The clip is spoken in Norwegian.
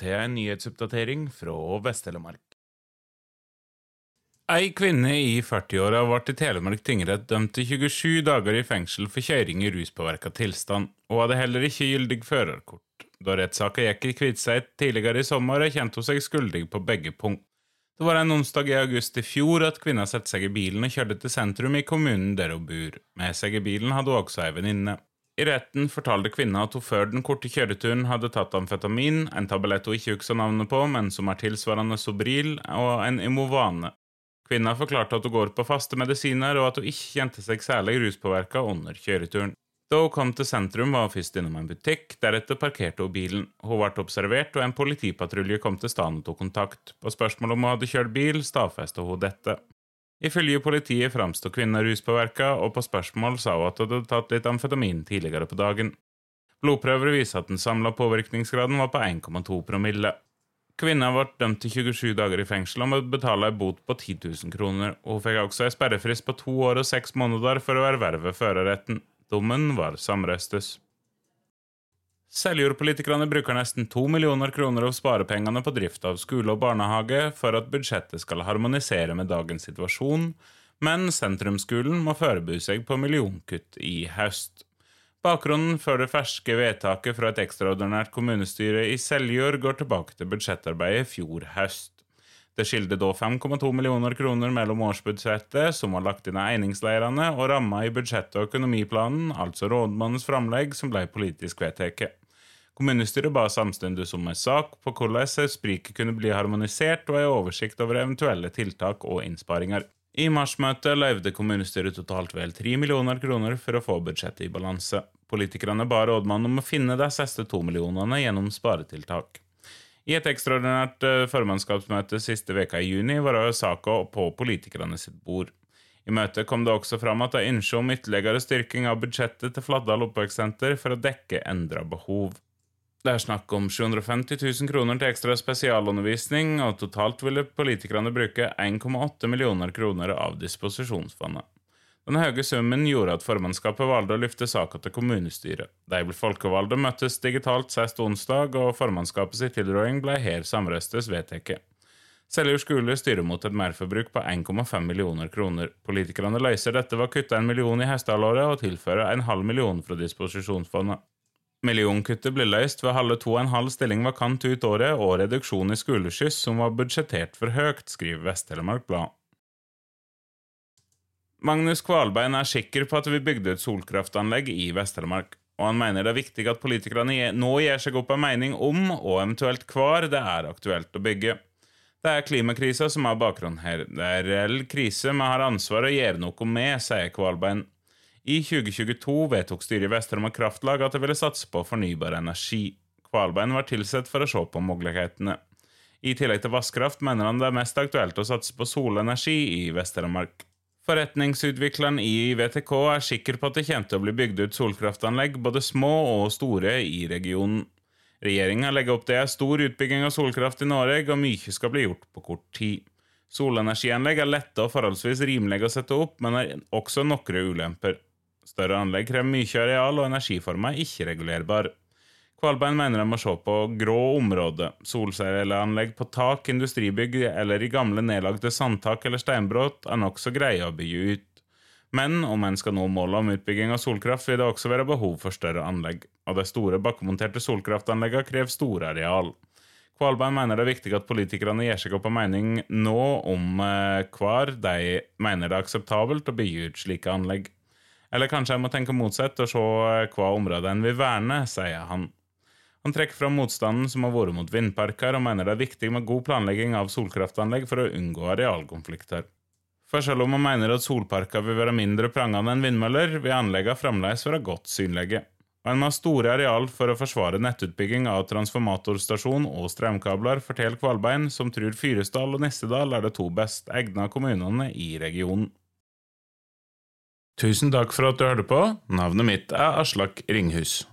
Til en nyhetsoppdatering fra Vest-Telemark. Ei kvinne i 40-åra ble i Telemark tingrett dømt til 27 dager i fengsel for kjøring i ruspåvirka tilstand, og hadde heller ikke gyldig førerkort. Da rettssaka gikk i Kviteseid tidligere i sommer, erkjente hun seg skyldig på begge punkt. Det var en onsdag i august i fjor at kvinna satte seg i bilen og kjørte til sentrum i kommunen der hun bor. Med seg i bilen hadde hun også ei venninne. I retten fortalte kvinna at hun før den korte kjøreturen hadde tatt amfetamin, en tablett hun ikke husker navnet på, men som er tilsvarende Sobril, og en Imovane. Kvinna forklarte at hun går på faste medisiner, og at hun ikke kjente seg særlig ruspåvirka under kjøreturen. Da hun kom til sentrum, var hun først innom en butikk, deretter parkerte hun bilen. Hun ble observert, og en politipatrulje kom til stedet og tok kontakt. På spørsmål om hun hadde kjørt bil, stadfestet hun dette. Ifølge politiet framsto kvinnen ruspåvirka, og på spørsmål sa hun at hun hadde tatt litt amfetamin tidligere på dagen. Blodprøver viser at den samla påvirkningsgraden var på 1,2 promille. Kvinna ble dømt til 27 dager i fengsel og måtte betale en bot på 10 000 kroner, hun fikk også en sperrefrist på to år og seks måneder for å erverve førerretten. Dommen var samrøstes. Seljordpolitikerne bruker nesten to millioner kroner av sparepengene på drift av skole og barnehage for at budsjettet skal harmonisere med dagens situasjon, men sentrumsskolen må forberede seg på millionkutt i høst. Bakgrunnen for det ferske vedtaket fra et ekstraordinært kommunestyre i Seljord går tilbake til budsjettarbeidet i fjor høst. Det skilte da 5,2 millioner kroner mellom årsbudsjettet, som var lagt inn av einingsleirene, og ramma i budsjettet og økonomiplanen, altså rådmannens framlegg, som ble politisk vedtatt. Kommunestyret ba samtidig om en sak på hvordan spriket kunne bli harmonisert, og en oversikt over eventuelle tiltak og innsparinger. I marsmøtet løyvde kommunestyret totalt vel 3 millioner kroner for å få budsjettet i balanse. Politikerne ba rådmannen om å finne de siste to millionene gjennom sparetiltak. I et ekstraordinært eh, formannskapsmøte siste veka i juni var saka på politikerne sitt bord. I møtet kom det også fram at de ønsker om ytterligere styrking av budsjettet til Fladdal oppvekstsenter for å dekke endra behov. Det er snakk om 750 000 kroner til ekstra spesialundervisning, og totalt ville politikerne bruke 1,8 millioner kroner av disposisjonsfondet. Den høye summen gjorde at formannskapet valgte å løfte saka til kommunestyret. De folkevalgte møttes digitalt sist onsdag, og formannskapets tilråding ble her samrøstes vedtatt. Seljord skole styrer mot et merforbruk på 1,5 millioner kroner. Politikerne løser dette ved å kutte en million i hestehalvåret og tilføre en halv million fra disposisjonsfondet. Millionkuttet ble løst ved halve to og en halv stilling vakant ut året og reduksjon i skoleskyss som var budsjettert for høyt, skriver Vest-Telemark Blad. Magnus Kvalbein er sikker på at vi bygde et solkraftanlegg i Vest-Telemark, og han mener det er viktig at politikerne nå gir seg opp en mening om, og eventuelt hvor, det er aktuelt å bygge. Det er klimakrisa som er bakgrunnen her. Det er reell krise vi har ansvar å gjøre noe med, sier Kvalbein. I 2022 vedtok styret i Vest-Telemark Kraftlag at det ville satse på fornybar energi. Kvalbein var tilsett for å se på mulighetene. I tillegg til vannkraft mener han det er mest aktuelt å satse på solenergi i Vest-Telemark. Forretningsutvikleren i VTK er sikker på at det kommer til å bli bygd ut solkraftanlegg, både små og store, i regionen. Regjeringa legger opp til en stor utbygging av solkraft i Norge, og mye skal bli gjort på kort tid. Solenergianlegg er lette og forholdsvis rimelige å sette opp, men har også noen ulemper. Større anlegg krever mye areal, og energiforma er ikke regulerbar. Kvalbein mener de må se på grå områder, solcelleanlegg på tak, industribygg eller i gamle nedlagte sandtak eller steinbrudd er nokså greie å bygge ut. Men om en skal nå målet om utbygging av solkraft, vil det også være behov for større anlegg, og de store bakkemonterte solkraftanleggene krever store areal. Kvalbein mener det er viktig at politikerne gir seg opp en mening nå om eh, hvor de mener det er akseptabelt å bygge ut slike anlegg. Eller kanskje jeg må tenke motsatt og se hva området en vil verne, sier han. Han trekker fram motstanden som har vært mot vindparker, og mener det er viktig med god planlegging av solkraftanlegg for å unngå arealkonflikter. For selv om han mener at solparker vil være mindre prangende enn vindmøller, vil anleggene fremdeles være godt synlige. Og en må ha store areal for å forsvare nettutbygging av transformatorstasjon og strømkabler, forteller Kvalbein, som tror Fyresdal og Nissedal er de to best egnede kommunene i regionen. Tusen takk for at du hørte på. Navnet mitt er Aslak Ringhus.